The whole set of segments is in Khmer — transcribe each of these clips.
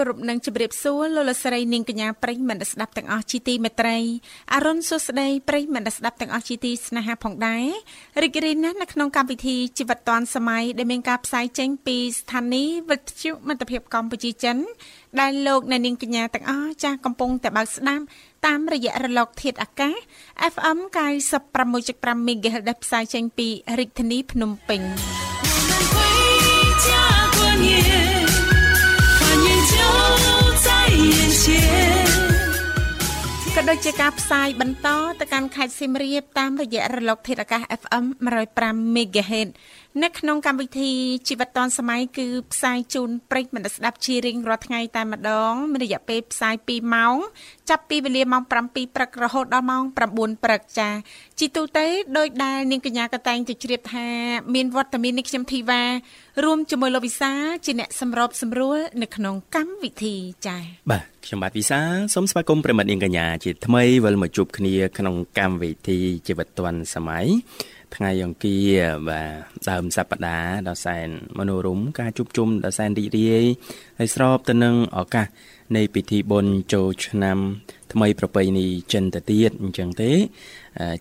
គ្រប់នឹងជម្រាបសួរលោកលស្រីនាងកញ្ញាប្រិយមិត្តស្ដាប់ទាំងអស់ជាទីមេត្រីអរុនសុស្ដីប្រិយមិត្តស្ដាប់ទាំងអស់ជាទីស្នេហាផងដែររីករាយណាស់នៅក្នុងកម្មវិធីជីវិតឌွန်សម័យដែលមានការផ្សាយចេញពីស្ថានីយ៍វិទ្យុមិត្តភាពកម្ពុជាចិនដែលលោកអ្នកនាងកញ្ញាទាំងអស់ចាស់កំពុងតែបើកស្ដាប់តាមរយៈរលកធាតុអាកាស FM 96.5 MHz ដែលផ្សាយចេញពីរាជធានីភ្នំពេញ ក៏ដូចជាការផ្សាយបន្តទៅកាន់ខេត្តសៀមរាបតាមរយៈរលកធាតុអាកាស FM 105 MHz នៅក្នុងកម្មវិធីជីវិតឌွန်សម័យគឺផ្សាយជូនប្រិយមិត្តស្ដាប់ជារៀងរាល់ថ្ងៃតែម្ដងមានរយៈពេលផ្សាយ2ម៉ោងចាប់ពីវេលាម៉ោង7ព្រឹករហូតដល់ម៉ោង9ព្រឹកចា ជីទូទៅដោយដែលនាងកញ្ញាក៏តែងទៅជ្រាបថាមានវត្តមាននេះខ្ញុំធីវ៉ារួមជាមួយលោកវិសាជាអ្នកសម្របសម្រួលនៅក្នុងកម្មវិធីចាបាទខ្ញុំបាទវិសាសូមស្វាគមន៍ប្រិមត្តនាងកញ្ញាជាថ្មីវិលមកជួបគ្នាក្នុងកម្មវិធីជីវិតឌွန်សម័យ ថ្ងៃអង្គារបាទដើមសប្តាហ៍ដល់សែនមនោរមការជួបជុំដល់សែនរីករាយហើយស្របទៅនឹងឱកាសនៃពិធីបុណ្យចូលឆ្នាំ ថ្មីប្រពៃណីចិនទៅទៀតអញ្ចឹងទេ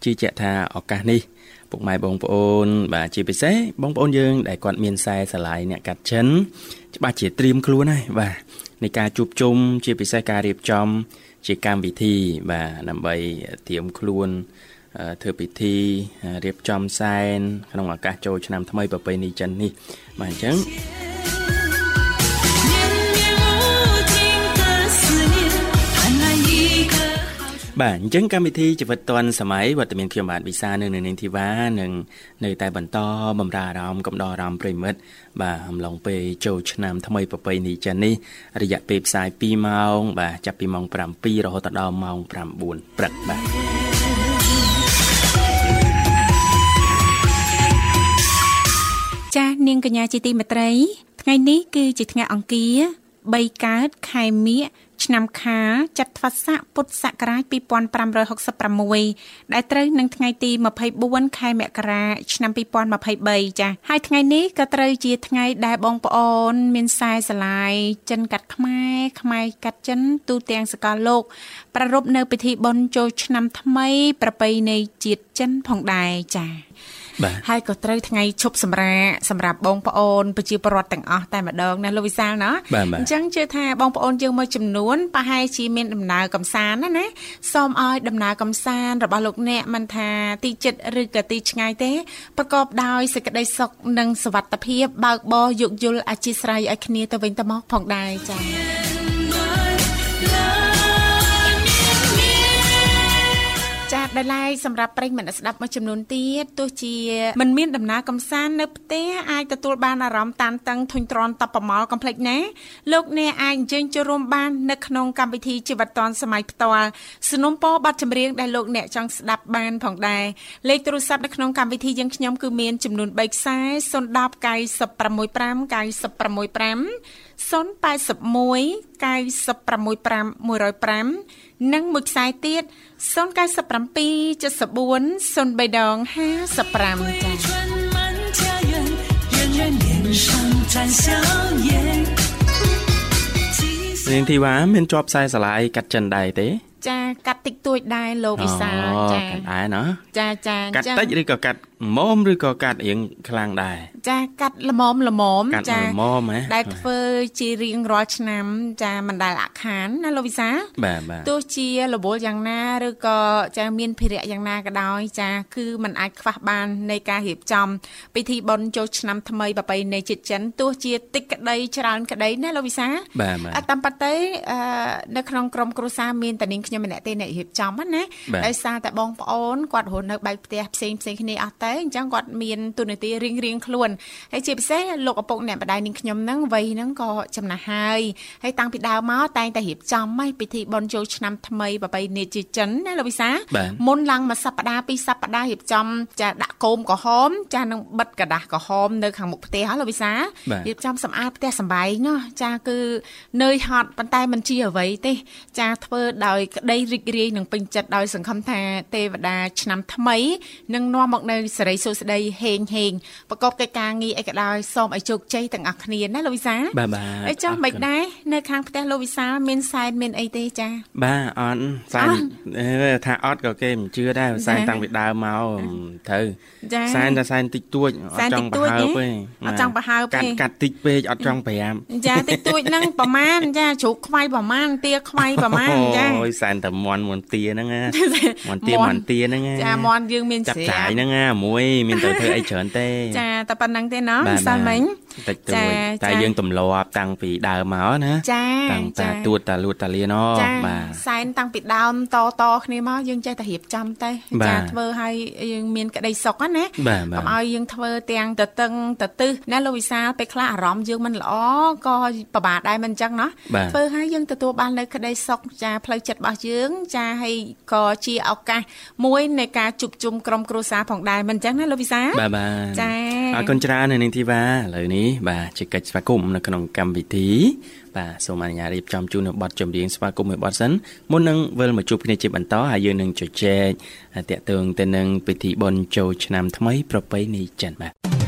ជឿជាក់ថាឱកាសនេះពុកម៉ែបងប្អូន បាទជាពិសេសបងប្អូនយើង ដែលគាត់មានខ្សែស្រឡាយអ្នកកាត់ចិន ច្បាស់ជាត្រៀមខ្លួនហើយបាទនៃការជួបជុំជាពិសេសការរៀបចំ ជាកម្មវិធី បាទដើម្បីត្រៀមខ្លួន ធ្វើពិធីរៀបចំសែនក្នុងឱកាសចូលឆ្នាំថ្មីប្រពៃណីចិននេះបាទអញ្ចឹងបាទអញ្ចឹងកម្មវិធីជីវិតឌွန်សម័យវត្តមានខ្ញុំបាទវិសានៅនៅនាងធីវ៉ានឹងនៅតែបន្តបំរើអារម្មណ៍កំដរអារម្មណ៍ប្រិមិត្តបាទអំឡុងពេលចូលឆ្នាំថ្មីប្រពៃណីចិននេះរយៈពេលផ្សាយ2ម៉ោង បាទចាប់ពីម៉ោង7រហូតដល់ម៉ោង9ព្រឹកបាទ នាងកញ្ញាជាទីមេត្រី ថ្ងៃនេះគឺជាថ្ងៃអង្គារ3កើតខែមិញឆ្នាំខាលចត្វាស័កពុទ្ធសករាជ2566ដែលត្រូវនឹងថ្ងៃទី24ខែមករាឆ្នាំ2023ចា៎ហើយថ្ងៃនេះក៏ត្រូវជាថ្ងៃដែលបងប្អូន មានខ្សែស្រឡាយចិនកាត់ខ្មែរខ្មែរកាត់ចិន ទូទាំងសកលលោកប្រារព្ធនៅពិធីបុណ្យចូលឆ្នាំថ្មី ប្រពៃណីជាតិចិនផងដែរចា៎ ហើយក៏ត្រូវថ្ងៃឈប់សម្រាកសម្រាប់បងប្អូនប្រជាពលរដ្ឋទាំងអស់តែម្ដងណាលោកវិសាលណាអញ្ចឹងជឿថាបងប្អូនយើងមួយចំនួនប្រហែលជាមានដំណើរកំសាន្តណាណាសូមឲ្យដំណើរកំសាន្តរបស់លោកអ្នកមិនថាទីចិត្តឬក៏ទីឆ្ងាយទេប្រកបដោយសេចក្តីសុខនិងសុវត្ថិភាពបើកបរយោគយល់អធិស្ឋានឲ្យគ្នាទៅវិញទៅមកផងដែរចា៎ ដែលឡែកសម្រាប់ប្រិយមិត្តស្ដាប់មួយចំនួនទៀតទោះជាមិនមានដំណើរកំសាន្តនៅផ្ទះអាចទទួលបានអារម្មណ៍តានតឹងធុញទ្រាន់តបប្រមល់កំភ្លេចណាលោកអ្នកអាចអញ្ជើញចូលរួមបាននៅក្នុងកម្មវិធីជីវិតឌွန်សម័យផ្ទាល់สนុំពរប័ណ្ណចម្រៀងដែលលោកអ្នកចង់ស្ដាប់បានផងដែរលេខទូរស័ព្ទនៅក្នុងកម្មវិធីយើងខ្ញុំគឺមានចំនួន3ខ្សែ010 965 965 081 965 105 និងមួយខ្សែទៀត097 74 03ដង55ចា៎នាងធីវ៉ាមានជាប់ខ្សែស្រឡាយកាត់ចិនដែរទេ ចាកាត់តិចតួចដែរលោកវិសាចាកាត់ដែរណាចាចាកាត់តិចឬក៏កាត់ មុំឬក៏កាត់រៀងខ្លាំងដែរចាកាត់ល្មមល្មមចាល្មមហ៎ដែលធ្វើជារៀងរាល់ឆ្នាំ ចាមិនដែលអាក់ខានណាលោកវិសាបាទបាទទោះជារវល់យ៉ាងណាឬក៏ចាមានភារៈយ៉ាងណាក៏ដោយចាគឺมันអាចខ្វះបាននៃការរៀបចំ ពិធីបុណ្យចូលឆ្នាំថ្មីប្រពៃណីជាតិចិនទោះជាតិចក្តីច្រើនក្តីណាលោកវិសាបាទបាទតាមពិតទៅនៅក្នុងក្រុមគ្រួសារមានតែនាងខ្ញុំម្នាក់ទេអ្នករៀបចំណាដោយសារតែបងប្អូនគាត់រស់នៅបែកផ្ទះផ្សេងផ្សេងគ្នាអស់ទអញ្ចឹងគាត់មានទូនាទីរៀងរៀងខ្លួនហើយជាពិសេសលោកឪពុកអ្នកម្ដាយនាងខ្ញុំហ្នឹងវ័យហ្នឹងក៏ចំណាស់ហើយហើយតាំងពីដើមមកតែងតែរៀបចំហើយពិធីបុណ្យចូលឆ្នាំថ្មីប្រពៃណីជាចិនណាលោកវិសាមុនឡើងមួយសប្តាហ៍ពីរសប្តាហ៍រៀបចំចាដាក់គោមក្រហមចានឹងបិទกระดาษក្រហមនៅខាងមុខផ្ទះលោកវិសារៀបចំសម្អាតផ្ទះសម្បែងណោះចាគឺនឿយហត់ប៉ុន្តែមិនជាអ្វីទេ ចាធ្វើដោយក្តីរីករាយនិងពេញចិត្តដោយសង្ឃឹមថាទេវតាឆ្នាំថ្មីនឹងនាំមកនៅ សិរីសួស្តីហេងហេងប្រកបកិច្ចការងារអីក៏ដោយសូមឲ្យជោគជ័យទាំងអស់គ្នាណាលោកវិសាបាទបាទអីចុះមិនដែរនៅខាងផ្ទះលោកវិសាមានសែនមានអីទេចាបាទអត់សែនថាអត់ក៏គេមិនជឿដែរសែនតាំងពីដើមមកត្រូវសែនតែសែនតិចតួចអត់ចង់ប្រហើបទេអត់ចង់ប្រហើបទេកាត់កាត់តិចពេកអត់ចង់5ចាតិចតួចហ្នឹងប្រមាណចាជ្រូកខ្វៃប្រមាណទាខ្វៃប្រមាណចាអូយសែនតែមន់មន់ទាហ្នឹងណាមន់ទាមន់ទាហ្នឹងចាមន់យើងមានចាប់ចាយហ្នឹងណាមួយមានទៅធ្វើអីច្រើនទេ ចាតែប៉ុណ្្នឹងទេណោះសាមិញតិចតួចតែយើងទម្លាប់តាំងពីដើមមកណាចាតាំងតាទួតតាលួតតាលៀនបាទសែនតាំងពីដើមតតគ្នាមកយើងចេះតែរៀបចំទៅចាធ្វើឲ្យយើងមានក្តីសុខណាកុំឲ្យយើងធ្វើទាំងតតឹងតទឹះណាលោកវិសាលពេលខ្លះអារម្មណ៍យើងមិនល្អក៏ពិបាកដែរមិនអញ្ចឹងណាធ្វើឲ្យយើងទទួលបាននៅក្តីសុខចាផ្លូវចិត្តរបស់យើង ចាហើយក៏ជាឱកាសមួយនៃការជួបជុំក្រុមគ្រួសារផងដែរមិនអញ្ចឹងណាលោកវិសាបាទបាទចាអរគុណច្រើននៅនាងធីវ៉ាឥឡូវនេះបាទជាកិច្ចស្វាគមន៍នៅក្នុងកម្មវិធីបាទសូមអនុញ្ញាតរៀបចំជូននៅប័ណ្ណចម្រៀងស្វាគមន៍មួយប័ណ្ណសិនមុននឹងវិលមកជួបគ្នាជាបន្តហើយយើងនឹងជជែកតាក់ទងទៅនឹងពិធីបុណ្យចូលឆ្នាំថ្មីប្រពៃណីចិនបាទ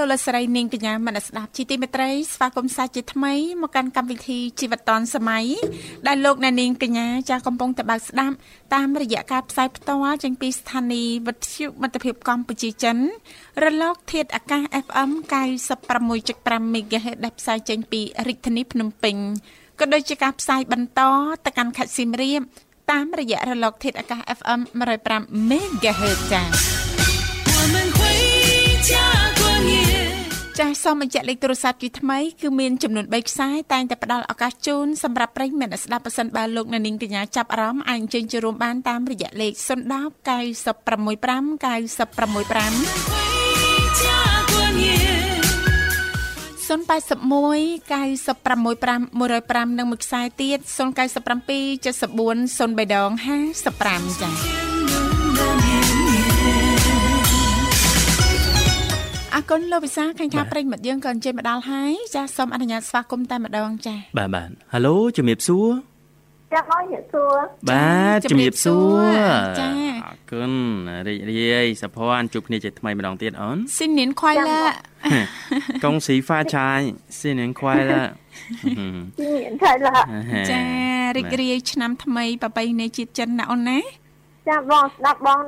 លោកលស្រីនាងកញ្ញាមនស្ដាប់ជីទីមេត្រីស្វាគមន៍សាជាថ្មីមកកាន់កម្មវិធីជីវិតឌွန်សម័យដែលលោកអ្នកនាងកញ្ញាចាកំពុងតបស្ដាប់តាមរយៈការផ្សាយផ្ទាល់ចេញពីស្ថានីយ៍វិទ្យុមិត្តភាពកម្ពុជាចិនរលក ធាតុអាកាស FM 96.5 MHz ដែលផ្សាយចេញពីរាជធានីភ្នំពេញក៏ដូចជាការផ្សាយបន្តទៅកាន់ខេត្តសៀមរាបតាមរយៈរលកធាតុអាកាស FM 105 MHz ចា៎ ចាសសូមបញ្ជាក់លេខទូរស័ព្ទជាថ្មីគឺមានចំនួន3ខ្សែតែងតែផ្ដល់ឱកាសជូនសម្រាប់ប្រិយមិត្តស្ដាប់ប៉សិនបើលោកអ្នកនាងកញ្ញាចាប់អារម្មណ៍អាចអញ្ជើញចូលរួមបានតាមរយៈលេខ010 965 965 081 965 105និងមួយខ្សែទៀត097 74 03ដង55ចា អរគុណលោកវិសាខាញ់ថាប្រិញ្ញមិត្តយើងក៏អញ្ជើញមកដល់ហើយចាសសូមអនុញ្ញាតស្វាគមន៍តែម្ដងចាបាទបាទហៅឡូជំរាបសួរចាំអរជំរាបសួរបាទជំរាបសួរចាអរគុណរីករាយសុភ័ណ្ឌជួបគ្នាជាថ្មីម្ដងទៀតអូនស៊ីននៀនខ្វៃឡាកងស៊ីហ្វាឆាយស៊ីនឹងខ្វៃឡាជំនាញថៃឡាចារីករាយឆ្នាំថ្មីប្របីនៃជាតិចិនណាអូនណាចាំបងស្ដាប់បង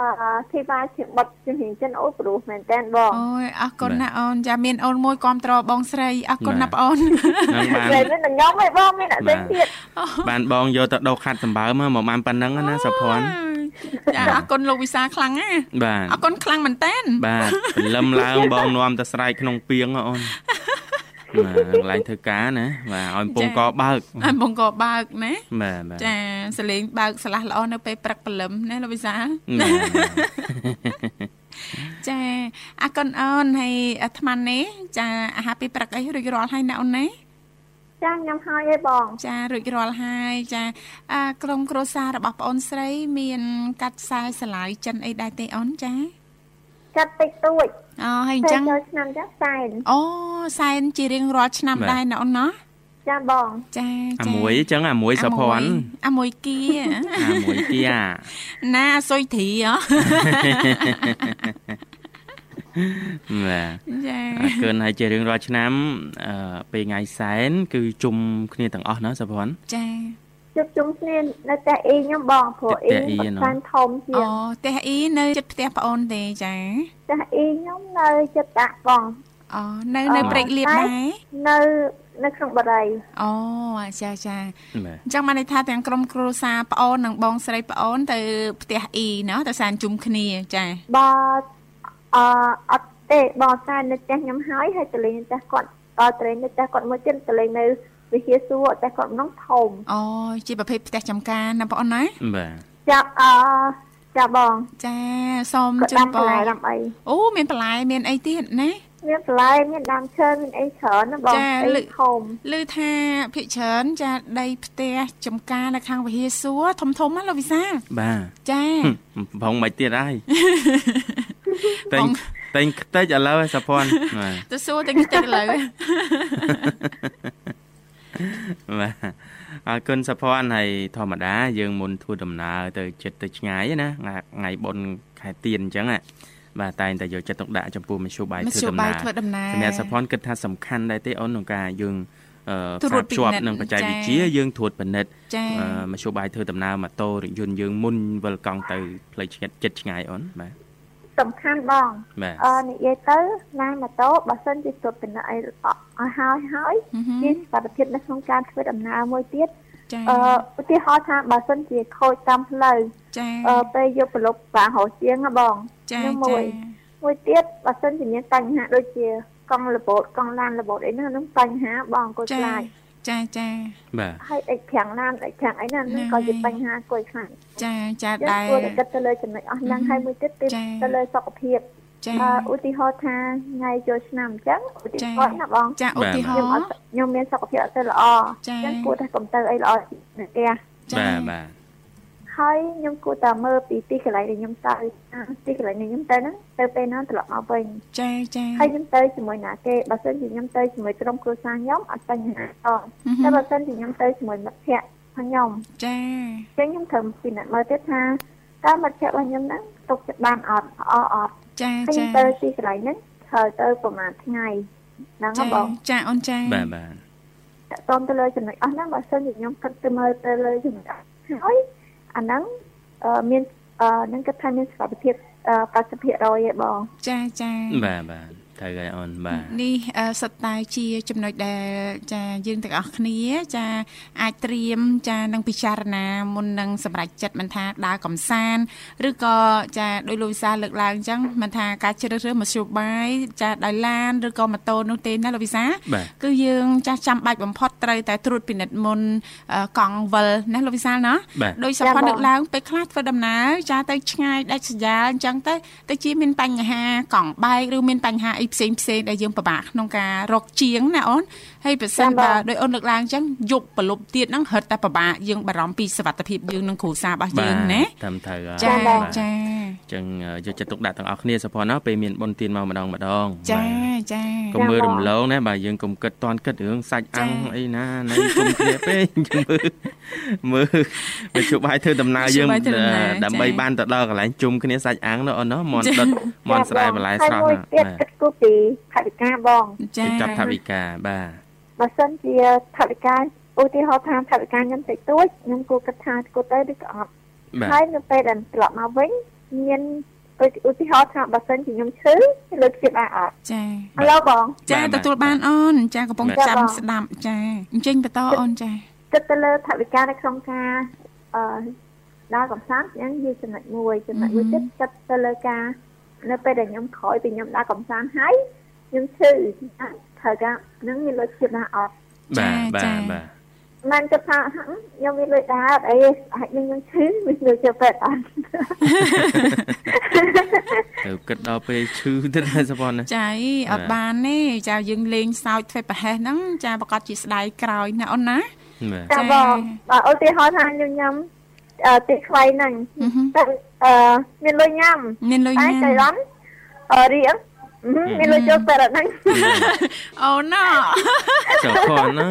អឺធីបាជាបတ်ជំនាញចិនអូព្រោះមែនតើបងអូយអរគុណណាអូនចាមានអូនមួយគាំទ្របងស្រីអរគុណណាបងអូននឹងបានតែមានតែខ្ញុំឯងបងមានតែផ្សេងទៀតបានបងយកទៅដោះខាត់សម្បើមមកបានប៉ុណ្ណឹងណាសុភ័ណ្ឌចាអរគុណលោកវិសាខ្លាំងណាបាទអរគុណខ្លាំងមែនតើបាទព្រលឹមឡើងបងនាំទៅស្រែកក្នុងពីងហ៎អូន បាទកន្លែងធ្វើការណាបាទឲ្យកំពងកបើកអើបងក៏បើកណាបាទបាទចាសលេងបើកស្លាស់ល្អនៅពេលព្រឹកព្រលឹមណាលោកវិសាបាទចាអរគុណអូនហើយអាត្មានេះចាអាហារពេលព្រឹកអីរួចរាល់ហើយណាអូនណាចាំខ្ញុំហើយឯងបង ចារួចរាល់ហើយចាអាក្រុមគ្រួសាររបស់ប្អូនស្រី មាន កាត់ខ្សែស្រឡាយចិនអីដែរទេអូនចា កាត់តិចតួច អូហើយអតែញ្ចឹងចូលឆ្នាំចាស់សែនអូសែនជារៀងរាល់ឆ្នាំដែរណាអូនណាចាំបងចាអាចាមួយអញ្ចឹងអាមួយសុភ័ណ្ឌអាមួយគៀអាមួយគៀណាសុយធីហ៎បាទចាអរគុណហើយជារឿងរាល់ឆ្នាំអឺពេលថ្ងៃសែនគឺជុំគ្នាទាំងអស់ណាសុភ័ណ្ឌចា ជួបជុំគ្នានៅតែអ៊ីខ្ញុំបងព្រោះអ៊ីតែអ៊ីបណូត់សានធំជាអូងផ្ទះអ៊ីនៅជិតផ្ទះប្អូនទេចាចាស់អ៊ីខ្ញុំនៅចិត្តដាក់បងអូនៅនៅព្រែកលៀបដែរនៅនៅក្នុងបរិយអូចាចាបាទអញ្ចឹងបានន័យថាទាំងក្រុមគ្រួសារប្អូននិងបងស្រីប្អូនទៅផ្ទះអ៊ីណោះទៅសានជុំគ្នាចាបើអឺអត់ទេបងតែនៅផ្ទះខ្ញុំហើយហើយតលេងនៅផ្ទះគាត់ដល់ត្រេងនៅផ្ទះគាត់មួយទៀតតលេងនៅ វិហារសួរតែគាត់ម្ដងធំអូជាប្រភេទផ្ទះចំការណាបងអូនណាបាទចាប់អឺចាប់បងចាសូមគាត់ជូដានំពបន្លែរដាំអីអូមានបន្លែមានអីទៀតណាមានបន្លែមានដើមឈើមានអីច្រើនណាបងចាអីលឺធំឮថាភិកច្រើនចាដីផ្ទះចំការនៅខាងវិហារសួរធំធំណាលោកវិសាបាទចាបងមិនទៀតហើយតែបងងតែងខ្ទេចឥឡូវឯងសុភ័ណ្ឌបាទទៅសួរទៅខ្ទេចឥឡូវ បាទអរគុណសុភ័ណ្ឌហើយធម្មតា យើងមុនធ្វើដំណើរទៅចិត្តទៅឆ្ងាយណាថ្ងៃបុណ្យខែទៀនអញ្ចឹងណាបាទតែងតែយកចិត្តទុកដាក់ចំពោះមធ្យោបាយមធ្វើធ្យោដំបាយណើរធ្វើដំណើរសម្រាប់សុភ័ណ្ឌគិតថាសំខាន់ដែរទេអូនក្នុងការយើងអឺត្រួតពិនិត្យផ្សារភ្ជាប់នឹងបច្ចេកវិទ្យាចា៎យើងត្រួតពិនិត្យចាអឺមធ្យោបាយធ្វើដំណើរម៉ូតូរថយន្តយើងមុនវិលកង់ទៅផ្លូវឆ្ងាយចិត្តឆ្ងាយអូនបាទ សំខាន់បងបាទអឺនិយាយទៅណាម៉ូតូបើសិនជាស្ទប់ពិនិត្យអីល្អឲ្យហើយហើយហឹមហឹមជាសុខភាពនៅក្នុងការធ្វើដំណើរមួយទៀតចាអឺឧទាហរណ៍ថាបើសិនជាខូចតាមផ្លូវចាអឺពេលយកប្រឡប់បាហោជាងណាបងចានោះចាមួយមួយទៀតបើសិនជាមានបញ្ហាដូចជាកង់របូតកង់ឡានរបូតអីហ្នឹងហ្នឹងបញ្ហាបងកូនចាខ្លាច ចាចាបាទហើយអិចប្រាំងឡានអិចប្រាំងអីហ្នឹងហ្នឹងក៏ជាបញ្ហាគួរខ្លាចចាចាយើងដែរគួរតែគិតទៅលើចំណុចអស់ហ្នឹងហើយមួយទៀតគឺចាទៅលើសុខភាពចាអឺឧទាហរណ៍ថាថ្ងៃចូលឆ្នាំអញ្ចឹងឧទាហរណ៍ណាបងចាឧទាហខ្ញុំអរណ៍ត់ខ្ញុំមានសុខភាពអត់ទៅល្អចាអញ្ចឹងគួរតែកុំទៅអីល្អនៅផ្ទះចាបាទបាទ ហើយខ្ញុំគួរតែមើលពីទីកន្លែងដែលខ្ញុំទៅអាទីកន្លែងដែលខ្ញុំទៅហ្នឹងទៅពេលណាត្រឡប់មកវិញចាចាហើយខ្ញុំទៅជាមួយណាគេបើសិនជាខ្ញុំទៅជាមួយក្រុមគ្រួសារខ្ញុំអត់បញ្ហាអត់ហឹមហឹតែមបើសិនជាខ្ញុំទៅជាមួយមិត្តភ័ក្តិរបស់ខ្ញុំចាអញ្ចឹងខ្ញុំត្រូវពិនិត្យមើលទៀតថាតើមិត្តភ័ក្តិរបស់ខ្ញុំហ្នឹងទុកចិត្តបានអត់ល្អអត់ចាហើយចាទៅទីកន្លែងហ្នឹងត្រូវទៅប្រហែលថ្ងៃហ្នឹងហ៎ចាបងចាអូនចាបាទបាទតើតទៅលើចំណុចអស់ហ្នឹងបើសិនជាខ្ញុំគិតទៅមើលទៅលើចំណុចអស់ហើយ អាហ្នឹងអឺមានអឺហ្នឹងគិតថាមានសុខភាពអឺ80%ឯងបងចាចាបាទបាទ ត្រូវហើយអូនបាទនេះអឺសុទ្ធតែជាចំណុចដែលចាយើងទាំងអស់គ្នា ចាអាចត្រៀមចានឹងពិចារណាមុននឹងសម្រេចចិត្តមិនថាដើរកំសាន្តឬក៏ចាដោយលោកវិសាលលើកឡើងអញ្ចឹងមិនថាការជ្រើសរើសមធ្យោបាយចាដោយឡានឬក៏ម៉ូតូនោះទេណាលោកវិសាលបាទគឺយើងចាស់ចាំបាច់បំផុតត្រូវតែត្រួតពិនិត្យមុនអឺកង់វិលណាលោកវិសាលណាបាទដោយសភ័នលើកឡើងពេលខ្លះធ្វើដំណើរចាទៅឆ្ងាយដាច់ស្រយាលអញ្ចឹងទៅទៅជាមានបញ្ហាកង់បែកឬមានបញ្ហាអីផ្សេងផ្សេងដែលយើងពិបាកក្នុងការរកជាងណាអូនហើយប្រសិនបើដោយអូនលើកឡើងអញ្ចឹងយប់ប្រលប់ទៀតហ្នឹងហិតតែពិបាកយើងបារម្ភពីសុវត្ថិភាពយើងនិងគ្រួសាររបស់យើងណាតាមត្រូវហើយចាបាទចាអញ្ចឹងយកចិត្តទុកដាក់ទាំងអស់គ្នាសុផាន់ណាពេលមានបុណ្យទានមកម្ដងម្ដងចាបាទចាកុំមើលរំលងណាបាទយើងកុំគិតតន់គិតរឿងសាច់អាំងចា៎អីណាណៃគុំគ្នាពេកយើងមើលមើលមកជួបបាយធ្វើដំណើរយើងជួបបាយធ្វើដំណើរដើម្បីចា៎បានទៅដល់កន្លែងជុំគ្នាសាច់អាំងនោះអូនណាមន់ដុតមន់ស្រែបន្លែស្រស់ហើយមួយណាទៀតបាទគិតគូរពីថវិកាបងចាគេចាប់ថាវិការបាទបើសិនជាថវិកាឧទាហរណ៍ថាថវិកាខ្ញុំតិចតួចខ្ញុំគួរគិតថាគួរទៅឬក៏អត់បាទហើយនៅពេលដែលត្រឡប់មកវិញ មានឧទាហរណ៍ថាបើសិនជាខ្ញុំឈឺលើកទៀតអាចអត់ចាឥឡូវបងចាទទួលបានអូនចាកំពុងបាទចាំបងស្ដាប់ចាអញ្ចឹងបន្តអូនចាគិតទៅលើថវិកានៅក្នុងការអឺដើរកំសាន្តហ្នឹងជាចំណុចមួយចំណុចមួយទៀតគិតទៅលើការនៅពេលដែលខ្ញុំក្រោយពីខ្ញុំដើរកំសាន្តហើយខ្ញុំឈឺត្រូវការហ្នឹងមានលុយទៀតណាអត់បាទបាទបាទ មិនគិតថាហឹមខ្ញុំមានលុយដើរអត់អីអាចនឹងខ្ញុំឈឺមានលុយទៅពេទ្យអត់ទៅគិតដល់ពេលឈឺទៀតហើយសុផាន់ណាចាអីអត់បានទេចាយើងលេងសើចធ្វើប្រហែសហ្នឹងចាប្រកាសជាស្ដាយក្រោយណាអូនណាបាទចាបងបើឧទាហរណ៍ថាខ្ញុំញ៉ាំអឺទីខ្វៃហ្នឹងអឺហឹមតែអឺមានលុយញ៉ាំមានលុយតែញ៉ាចៃំរ៉ន់អឺរៀងអឺ មានលុយចូលពេទ្យអត់ហ្នឹងអូនណាសុផាន់ណា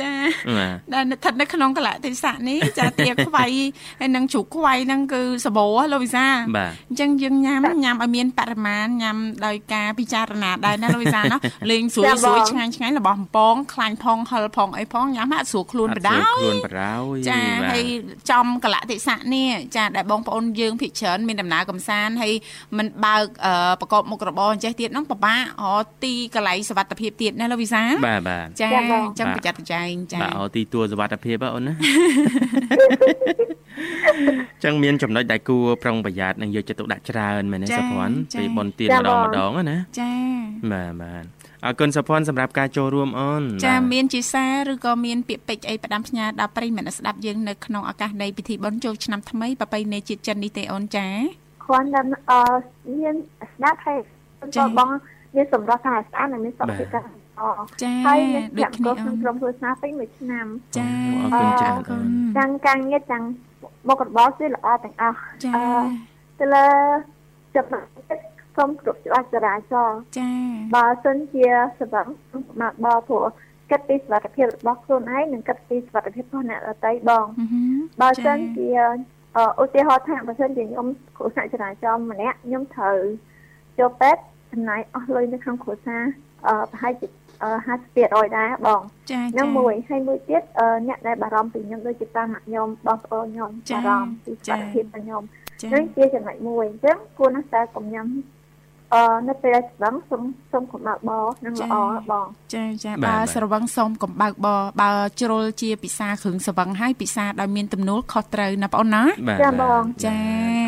ចាបាទដែលស្ថិតនៅក្នុងកលៈទេសៈនេះចាទាខ្វៃហើយនឹងជ្រូកខ្វៃហ្នឹងគឺសបោលោកវិសាបាទអញ្ចឹងយើងញ៉ាំញ៉ាំឲ្យមានបរិមាណញ៉ាំដោយការពិចារណាដែរណាលោកវិសាណោះលេងស្រួយស្រួយឆ្ងាញ់ឆ្ងាញ់របស់បំពងខ្លាញ់ផងហិលផងអីផងញ៉ាំហាក់ស្រួលខ្លួនបដអៅត់ស្រួលខ្លួនបរោយចាបាទហើយចំកលៈទេសៈនេះចាដែលបងប្អូនយើងភិកច្រើនមានដំណើរកំសាន្តហើយមិនបើកអឺប្រកបមុខរបរអញ្ចេះទៀតហ្នឹងពិបាករកទីកន្លែងសុវត្ថិភាពទៀតណាលោកវិសាបាទបាទចាចាបងអញ្ចឹងប្រយ័ត្នប្រយែងចាបាទឲ្យទីទួលសុវត្ថិភាពហ៎អូនណាចឹងមានចំណុចដែលគួរប្រុងប្រយ័ត្ននិងយកចិត្តទុកដាក់ច្រើនមែនទេសុភ័ណ្ឌពេលបនទៀនម្ដងម្ដងណាចាបាទបាទអរគុណសុភ័ណ្ឌសម្រាប់ការចូលរួមអូនចាបាទមានជាសារឬក៏មានពាក្យពេចន៍អីផ្ដាំផ្ញើដល់ប្រិយមិត្តស្ដាប់យើងនៅក្នុងឱកាសនៃពិធីបុណ្យចូលឆ្នាំថ្មីប្រពៃណីជាតិចិននេះទេអូនចាគ្រាន់តែអឺមានស្ដាប់ហើយ ចា៎បងមានសម្រាប់ថាស្អាតនិងមានសុខភាពការល្អចាហើយមានដូចប្រាក់គ្នាកោក្នុងអូនក្រុមគ្រួសារពេញមួយឆ្នាំចាអរគុណច្រើនអរគុណទាំងការងារទាំងមុខរបរគឺល្អទាំងអស់ចាអឺទៅលើចំណុចទឹកក្រុមគ្រប់ច្បាប់ចរាចរណ៍ចាបើសិនជាសវឹងមកបព្រោះគិតពីសុខភាពរបស់ខ្លួនឯងនិងគិតពីសុខភាពរបស់អ្នកដទៃបងអឺហឹមបើចា៎សិនជាអឺឧទាហរណ៍ថាបើសិនជាខ្ញុំគ្រូសាស្ត្រចរាចរណ៍ម្នាក់ខ្ញុំត្រូវចូលពេទ្យ ចំណាយអស់លុយនៅក្នុងគ្រួសារអឺប្រហែលជាអឺ50%ដែរបងចាហ្នឹងមួយហើយមួយទៀតអឺអ្នកដែលបារម្ភពីខ្ញុំដូចជាតាមខ្ញុំបងប្អូនខ្ញុំចា៎បារម្ភពីសុចា៎ខភាពរបស់ខ្ញុំចាហ្នឹងជាចំណុចមួយអញ្ចឹងគួរណាស់តែកុំញ៉ាំ អឺនៅពេលដែលស្វឹងសុំសុំកុំបើកបរនឹងល្អបងចាចាបាទបើបាទស្រវឹងសុំកំបើកបបើជ្រុលជាពិសាគ្រឿងស្រវឹងហើយពិសាដោយមានទំនួលខុសត្រូវណាបងអូនណាបាទចា៎បងចា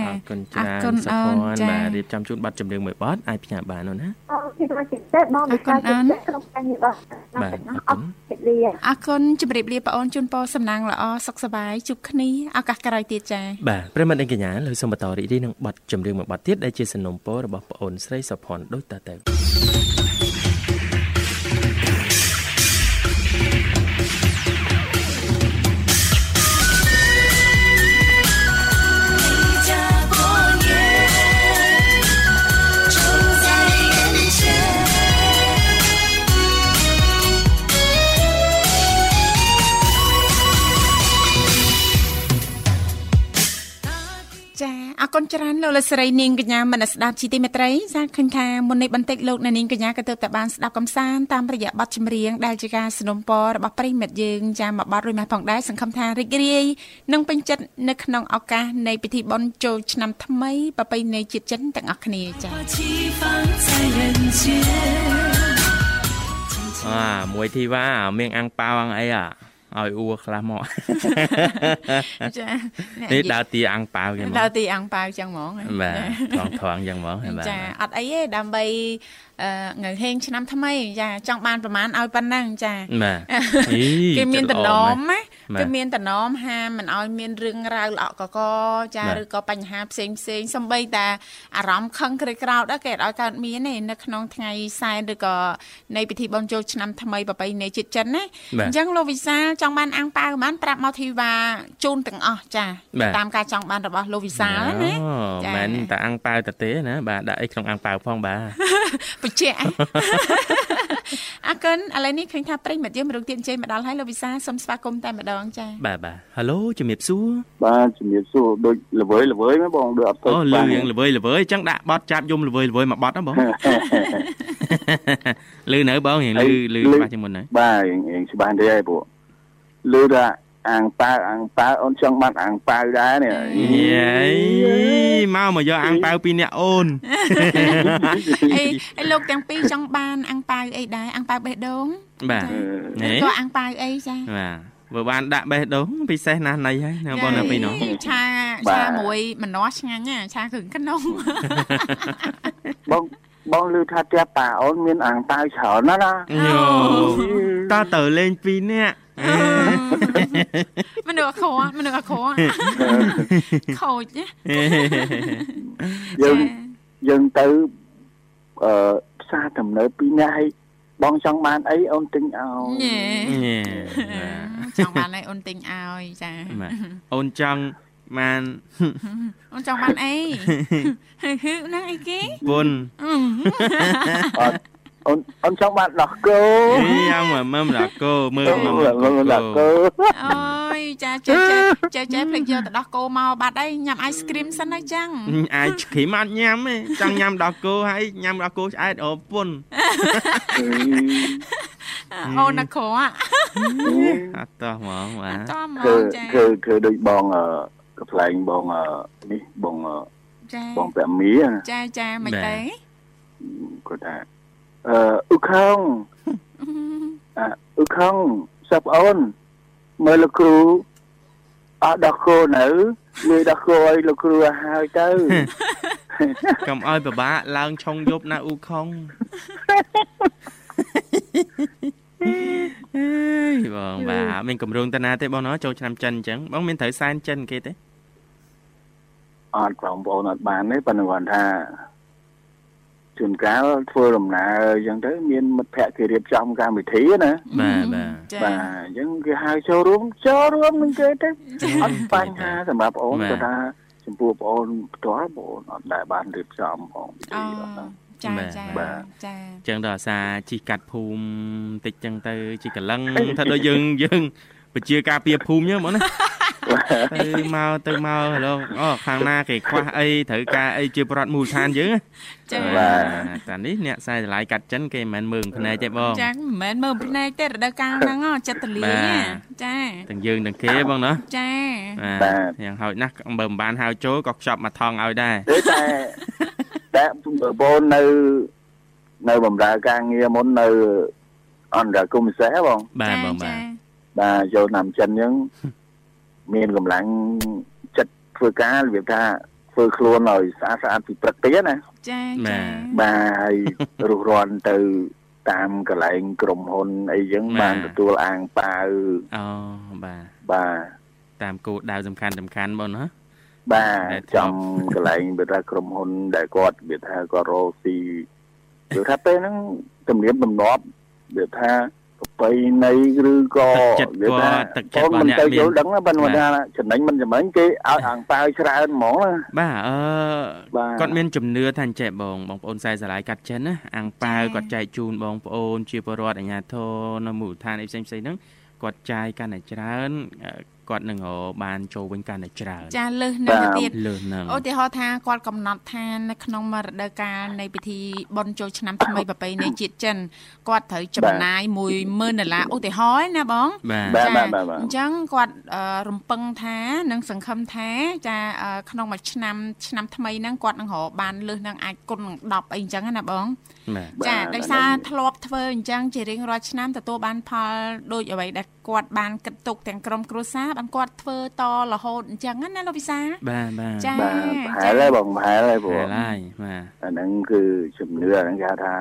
អរគុណច្រើនអរគុណសុភ័ណ្ឌអូនចា៎បាទរៀបចំជូនប័ណ្ណចម្រៀងមួយបទអាចផ្ញើបានអូនណាអរគុណមកចិត្តទេបងអរគុណអូនក្នុងការងាររបស់បាទណាអអរគុណរគុណលាអរគុណជម្រាបលាបងអូនជូនពរសំណាងល្អសុខសប្បាយជួបគ្នាឱកាសក្រោយទៀតចាបាទប្រិមត្តអ្នកកញ្ញាលើសូមបន្តរីករាយនឹងបទចម្រៀងមួយបទទៀតដែលជាសំណុំពររបស់ប្អូនស្រីសុភ័ណ្ឌដូចតទៅ ច្រើនលោកលស្រីនាងកញ្ញាមនស្ដាប់ជីទីមេត្រីសាឃើញថាមុននេះបន្តិចលោកនាងកញ្ញាក៏ទើបតែបានស្ដាប់កំសាន្តតាមរយៈបទចម្រៀងដែលជាការสนับสนุនរបស់ប្រិមិត្តយើងចាំមកបទរួចមកផងដែរសង្ឃឹមថារីករាយនិងពេញចិត្តនៅក្នុងឱកាសនៃពិធីបុណ្យចូលឆ្នាំថ្មីប្រពៃណីជាតិចិនទាំងអស់គ្នាចា៎អាមួយធីវ៉ាមៀងអាំងប៉ាវអាំងអីអា ឲ្យអ៊ូខ្លះមកចានេះដើរទីអាំងប៉ាវគេមកដើរទីអាំងប៉ាវចឹងហ្មងបាទថងថងយ៉ាងមកហើយបាទចាអត់អីទេដើម្បី អឺនៅហេងឆ្នាំថ្មីចាចង់បានប្រមាណឲ្យប៉ុណ្ណឹងចាបាទអីគេមានចិត្តតំណល្អមណាស់ណាបាទគេមានតំណមហាមិនឲ្យមានរឿងរ៉ាវល្អក់កកចាបាទឬក៏បញ្ហាផ្សេងផ្សេងសំបីតាអារម្មណ៍ខឹងក្រេកក្រោតដែរគេអត់ឲ្យកើតមានទេនៅក្នុងថ្ងៃសែនឬក៏នៃពិធីបុណ្យចូលឆ្នាំថ្មីប្រពៃណីជាតិចិនណាបាទអញ្ចឹងលោកវិសាលចង់បានអាំងប៉ាវបានប្រាប់មកធីវ៉ាជូនទាំងអស់ចាបាទតាមការចង់បានរបស់លោកវិសាលណាអូចាមិនតែអាំងប៉ាវតទេណាបាទដាក់អីក្នុងអាំងប៉ាវផងបាទ បញ្ជាក់អរគុណឥឡូវនេះឃើញថាប្រិយមិត្តយើងមរុកទៀតអញ្ជើញមកដល់ហើយលោកវិសាលសូមស្វាគមន៍តែម្ដងចាបាទបាទហៅឡូជំរាបសួរបាទជំរាបសួរដូចល្វើយល្វើយមែនបងដូចអត់ទៅអូលឺយ៉ាងល្វើយល្វើយអញ្ចឹងដាក់បត់ចាប់យំល្វើយល្វើយមកបត់ណាបងលឺនៅបងរៀងលឺលឺច្បាស់ជាងមុនណាបាទអងច្បាស់ទេហើយពួកលឺថា អាងប៉ាវអាងប៉ាវអូនចង់បានអាងប៉ាវដែរនេះយេមកមកយកអាំងប៉ាវពីអ្នកអូនអីអីលោកទាំងពីរចង់បានអាំងប៉ាវអីដែរអាំងប៉ាវបេះដូងបាទឬក៏អាំងប៉ាវអីចាបាទបើបានដាក់បេះដូងពិសេសណាស់ណៃហើយណាបងណាពីរនោះឆាឆាមួយម្នាស់ឆ្ងាញ់ណាឆាគ្រឿងក្នុង បងបងលឺថាផ្ទះប៉ាអូនមានអាងប៉ាវច្រើនណាស់ណាយោតើទៅលេងពីរនាក់ មនុស្សអក្រក់មនុស្សអក្រក់ខូចណាយើងយើងទៅអឺផ្សារទំនើបពីរនាក់ហើយបងចង់បានអីអូនទិញឲ្យញ៉េញ៉េចង់បានអីអូនទិញឲ្យចាបាទអូនចង់បានអូនចង់បានអីហឺហឺហ្នឹងអីគេពុនអឺអត់ អូនអូនចង់បានដោះគោអីយ៉ាងមកមើលម្ដងគោមើលអូមកនមើលដោះគោអូយចាចេះចេះចេះចេះភ្លេចយកទៅដោះគោមកបាត់អីញ៉ាំអាយស្គ្រីមសិនហើយចឹងអាចគ្រីមអត់ញ៉ាំទេចង់ញ៉ាំដល់គោហើយញ៉ាំដល់គោឆ្អែតអូពុនអូនអក្រក់អត់តោះហ្មងបាទតមគឺមកចាគឺគឺដូចបងអឺកន្លែងបងអឺនេះបងអឺចាបងប្រាមីណាចាចាមិនទេគាត់ថា អឺអ៊ុខងអឺអ៊ុខងសាប់អូនមើលលោកគ្រូអត់ដោះគោនៅលើដោះគោឲ្យលោកគ្រូឲ្យហើយទៅកុំឲ្យពិបាកឡើងឆុងយប់ណាអ៊ូខុងអេយបងបាទមានកម្រងតាណាទេបងណោះចូលឆ្នាំចិនអញ្ចឹងបងមានត្រូវសែនចិនគេទេអត់បងប្អូនអត់បានទេប៉ុន្តែគាត់ថា ជួនកាលធ្វើដំណើរអញ្ចឹងទៅមានមិត្តភ័ក្តិគេរៀបចំកម្មវិធីណាបាទបាទចាបាទអញ្ចឹងគេហៅចូលរួមចូលរួមនឹងគេទៅអត់បញ្ហាសម្រាប់បងបាទគាត់ថាចំពោះបងផ្ទាល់បងអត់ដែលបានរៀបចំផងពិអូធីអត់ហ្នឹងចាចាបាទចាអញ្ចឹងដល់អាសាជីកាត់ភូមិតិចអញ្ចឹងទៅជីកលឹងថាដូចយើងយើងពជាការពារភូមិអញ្ចឹងបងណា ទៅមកទៅមកហឡូអូខាងណាគេខ្វះអីត្រូវការអីជាប្រវត្តិមូលដ្ឋានយើងណាចាតានេះអ្នកខ្សែតម្លៃកាត់ចិនគេមិនមែនមើលភ្នែកទេបងចាមិនមែនមើលភ្នែកទេរដូវកាលហ្នឹងហ៎ចិត្តតលីបាទណាចាទាំងយើងទាំងគេបងណាចាបាទយ៉ាងហោចណាស់បើមិនបានហៅចូលក៏ខ្ចប់មកថងឲ្យដែរទេតែតែបងនៅនៅបំរើការងារមុននៅអន្តរកុម្មុយសេបងបាទបងបាទបាទចូលឆ្នាំចិនអញ្ចឹង មានកម្លាំងចិត្តធ្វើការរបៀបថាធ្វើខ្លួនឲ្យស្អាតស្អាតពីព្រឹកទៀតណាចាចាបាទហើយរុះរាន់ទៅតាមកន្លែងក្រុមហ៊ុនអីចឹងបានទទួលអាងប៉ាវអូបាទបាទតាមគោលដៅសំខាន់សំខាន់បងណាបាទដែលធ្លាប់ចំកន្លែងវាថាក្រុមហ៊ុន ដែលគាត់វាថាគាត់រកស៊ីគឺថាពេលហ្នឹងទំនៀមទម្លាប់វាថា ប្រពៃណីឬក៏ចិត្តវាថាគាត់ទឹកចិត្តបងរបស់មិនអ្នកទៅមានយល់ដឹងណាប៉ុន្តែថាចំណេញមិនចំណេញគេឲ្យអាងប៉ាវច្រើនហ្មងណាបាទអឺបាទគាត់មានជំនឿថាអញ្ចេះបងបងប្អូនខ្សែស្រឡាយកាត់ចិនណាអាំងប៉ាវគាត់ចែកជូនបងប្អូនជាពលរដ្ឋអាជ្ញាធរនៅមូលដ្ឋានអីផ្សេងផ្សេងហ្នឹងគាត់ចាយកាន់តែច្រើនអឺ គាត់នឹងរកបានចូលវិញកាន់តែច្រើនចាលើសនឹងទៅទៀតលើសហ្នឹងឧទាហរណ៍ថាគាត់កំណត់ថានៅក្នុងមួយរដូវកាលនៃពិធីបុណ្យចូលឆ្នាំថ្មីប្រពៃណីជាតិចិនគាត់ត្រូវចំណាយ10000ដុល្លារឧទាហរណ៍ណាបងបាទបាទបាទបាទបាទអញ្ចឹងគាត់អឺរំពឹងថានឹងសង្ឃឹមថាចាអឺក្នុងមួយឆ្នាំឆ្នាំថ្មីហ្នឹងគាត់នឹងរកបានលើសនឹងអាចគុណនឹង10អីអញ្ចឹងណាបងបាទចាបាទដោយសារធ្លាប់ធ្វើអញ្ចឹងជារៀងរាល់ឆ្នាំទទួលបានផលដូចអ្វីដែល គាត់បានគិតទុកទាំងក្រុមគ្រួសារបានគាត់ធ្វើតរហូតអញ្ចឹងណាលោកវិសាបាទបាទចាបាទប្រហែលហើយបងប្រហែលហើយព្រោះហើយឡាយបាទអាហ្នឹងគឺជំនឿអាហ្នឹងគេហៅថា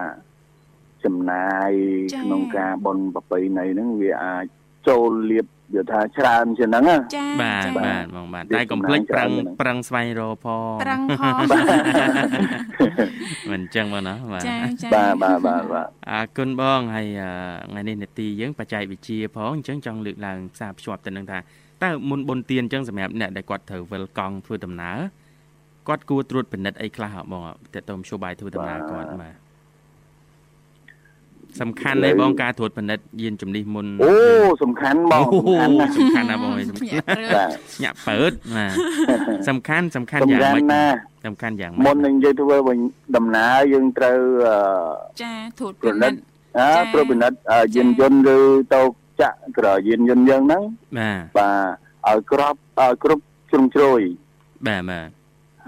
ចំណាយចា៎ក្នុងការបន់ប្រពៃណីហ្នឹងវាអាចចូលលៀប វាថាច្រើនជាងហ្នឹងណាចាបាទចាបាទបងបាទតែកុំភ្លេចប្រឹងប្រឹងស្វែងរកផងប្រឹងផងមិនអញ្ចឹងបងណាបាទចាចាបាទបាទបាទបាទអរគុណបងហើយអឺថ្ងៃនេះនេតិយើងបច្ចេកវិទ្យាផងអញ្ចឹងចង់លើកឡើងផ្សារភ្ជាប់ទៅនឹងថាតើមុនបុណ្យទានអញ្ចឹងសម្រាប់អ្នកដែលគាត់ត្រូវវិលកង់ធ្វើដំណើរគាត់គួរត្រួតពិនិត្យអីខ្លះហ៎បងតើតើមជួបាយធ្វើដំណើរគាត់បាទ សំខាន់ទេបងការត្រួតពិនិត្យយានជំនិះមុនអូសំខាន់បងសំខាន់ណាស់សំខាន់ណាស់បងអើយសំខាន់ញាក់ព្រឺបាទញាក់ពើតបាទសំខាន់សំខាន់សំយ៉ាងខាន់ម៉េចណាស់សំខាន់យ៉ាងមុម៉េនចនឹងនិយាយធ្វើវិញដំណើរយើងត្រូវអឺចាធូតប្រពិណិនិតត្យអើចា៎ប្រពិនិត្យអឺយានយន្តឬតោកចាក់ក្រយានយន្តយើងហ្នឹងបាទបាទឲ្យក្របឲ្យគ្រប់ជ្រុងជ្រោយបាទបាទ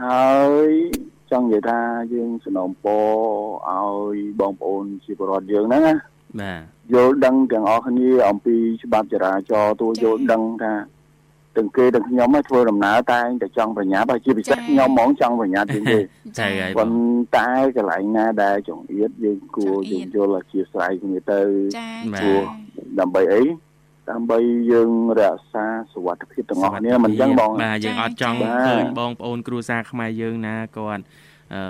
ហើយ ចង់និយាយថាយើងสนំពរឲ្យបងប្អូនជាពលរដ្ឋយើងហ្នឹងណាបាទយល់ដឹងទាំងអស់គ្នាអំពីច្បាប់ចរាចរណ៍ទួលយល់ដឹងថាទាំងគេទាំងខ្ញុំហ្នឹងធ្វើដំណើរតែងតែចង់ប្រញាប់ហើយជាពិសេសខ្ញុំហ្មងចង់ប្រញាប់ជាងគេចៅហើយបប៉ុងន្តែកន្លែងណាដែលចង្អៀតយើងគួរចង្អៀយើងតយល់អធិស្ឋានគ្នាទៅចាបាទចាដើម្បីអី ដើម្បីយើងរក្សាសុវត្ថិភាពទាំងអស់គ្នាមិនអញ្ចឹងបង បាទយើងអត់ចង់ បាទ ឃើញបងប្អូនគ្រួសារខ្មែរយើងណាគាត់អឺ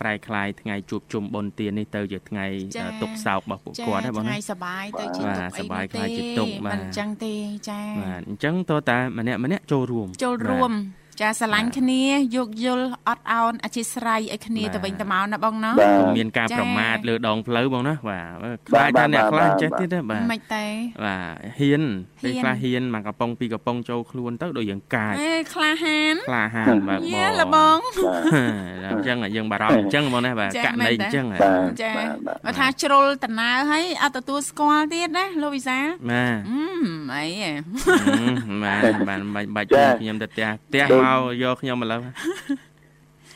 ប្រែคลายថ្ងៃជួបជុំបុណ្យទាននេះទៅជាថ្ងៃ ចា ទុកសោករបស់ពួក ចា គាត់ណាបង ថ្ងៃ ណា សបាយទៅជា បាទ ទុកអី សប្បាយ នោះ ខ្លាចជាទុក្ខបាទ មិនអញ្ចឹងទេចា បាទអញ្ចឹងតើតាម្នាក់ម្នាក់ចូលរួម ចូលរួម ចាស្រឡាញ់គ្នាយោគយល់អត់អោនអធិស្ឋានឲ្យគ្នាទៅវិញទៅមកណាបងណាបាទកុំមានការចា៎ប្រមាថលើដងផ្លូវបងណាបាទខ្លាចថាអ្នកខ្លះចេះទៀតណាបាទមិនទេបាទហ៊ានពេលហ៊ានខ្លះហ៊ានមកកំប៉ុងពីរកំប៉ុងចូលខ្លួនទៅដូចយើងកាចអេក្លាហានក្លាហានបាទបយេងលបងអញ្ចឹងយើងបារម្ភអញ្ចឹងបងណាបាទចា៎ករណីមែនអតើញ្ចឹងបាទចាបាទបាទបើថាជ្រុលតំណើរឲ្យអត់ទទួលស្គាល់ទៀតណាលោកវិសាបាទអឺអីហ៎បាទបាទបាច់បាច់ចា៎ខ្ញុំទៅផ្ទះផ្ទះដូចមកយកខ្ញុំឥឡូវ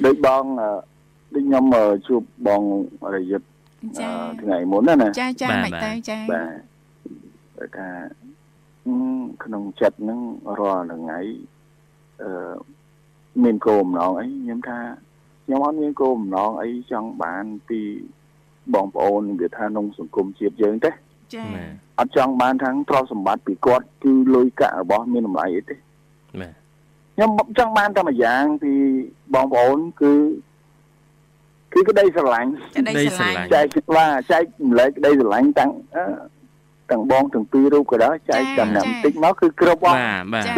ដូចបងអឺដូចខ្ញុំអឺជួបបងរយុទ្ធអឺចាថ្ងៃមុនណាណាចាចាបាទមិនបាទទៅចាបាទគាត់ថាអឺក្នុងចិត្តហ្នឹងរាល់ថ្ងៃអឺមានគោលបំណងអីខ្ញុំថាខ្ញុំអត់មានគោលបំណងអីចង់បានពីបងប្អូនវាថាក្នុងសង្គមជាតិយើងទេចាបាទអត់ចង់បានทั้งទ្រព្យសម្បត្តិពីគាត់គឺលុយកាក់របស់មានតម្លៃអីទេបាទ ខ្ញុំចង់បានតែមួយយ៉ាងពីបងប្អូនគឺគឺក្តីស្រឡាញ់ក្តីស្រឡាញ់ចែកว่าចែកម្លែកក្តីស្រឡាញ់ទាំងអឺទាំងបងទាំងពីររូបក៏ដោយចែកចា៎តំណាំចា៎បន្តិចមកគឺគ្រប់អស់បាទបាទចា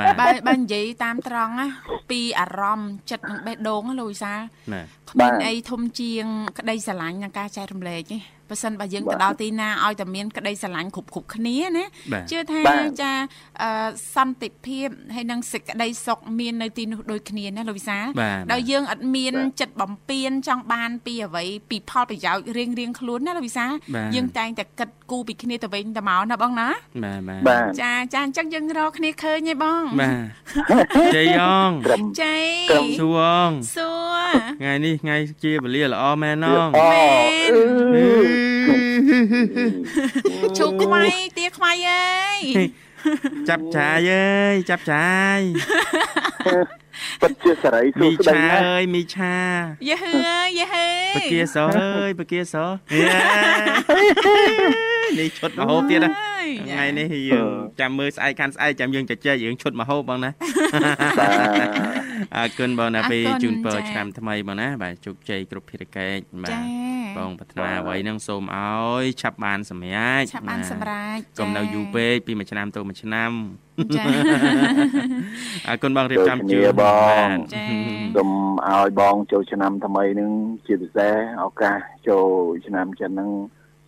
បាទបើបើនិយាយតាមត្រង់ណាពីអារម្មណ៍ចិត្តនឹងបេះដូងណាលោកវិសាលបាទគ្មានអីធំជាង ក្តីស្រឡាញ់និងការចែករំលែកទេ បើសិនបើយើងទៅដល់ទីណាឲ្យតែមានក្តីស្រឡាញ់គ្រប់គ្រប់គ្នាណាបាទជឿថាបាទចាអឺសន្តិភាពហើយនិងសេចក្តីសុខមាននៅទីនោះដូចគ្នាណាលោកវិសាលបាទដោយយើងអត់មានបាទចិត្តបំពេញចង់បានពីអ្វីពីផលប្រយោជន៍រៀងរៀងៗខ្លួនណាលោកវិសាលបាទយើងតែងតែគិតគូរពីគ្នាទៅវិញទៅមកណាបងណាបាទបាទបាទចាចាអញ្ចឹងយើងរកគ្នាឃើញទេបងបាទជ័យអងត្រឹមចៃត្រឹមសួរអងសួរថ្ងៃនេះថ្ងៃជាវេលាល្អមែនអងអូមែនអឺជូកខ្វៃទាខ្វៃអើយចាប់ចាយអើយចាប់ចាយពិតជាសេរីសួមីស្តីឆាណាស់អើយមីឆាយេហឺយេហឺបកាសអើយបកាសនេះឈុតមហូបទៀតណាអើយ ថ្ងៃនេះយើងចាំមើលស្អែកខាន់ស្អែកចាំយើងជជែករឿងឈុតមហូបបងណាបាទអរគុណបងណាអរគុណពេលជូនពរចា៎ឆ្នាំថ្មីបងណាបាទជោគជ័យគ្រប់ភារកិច្ចបាទចាបងប្រាថ្នាអ្វីហ្នឹងសូមឲ្យឆាប់បានសម្រេចឆាប់បានសម្រេចកុំនៅយូរពេកពីមួយឆ្នាំទៅមួយឆ្នាំចាអរគុណបងរៀបចំជឿនបងចាសូមឲ្យបងចូលឆ្នាំថ្មីនឹងជាពិសេសឱកាសចូលឆ្នាំចិនហ្នឹង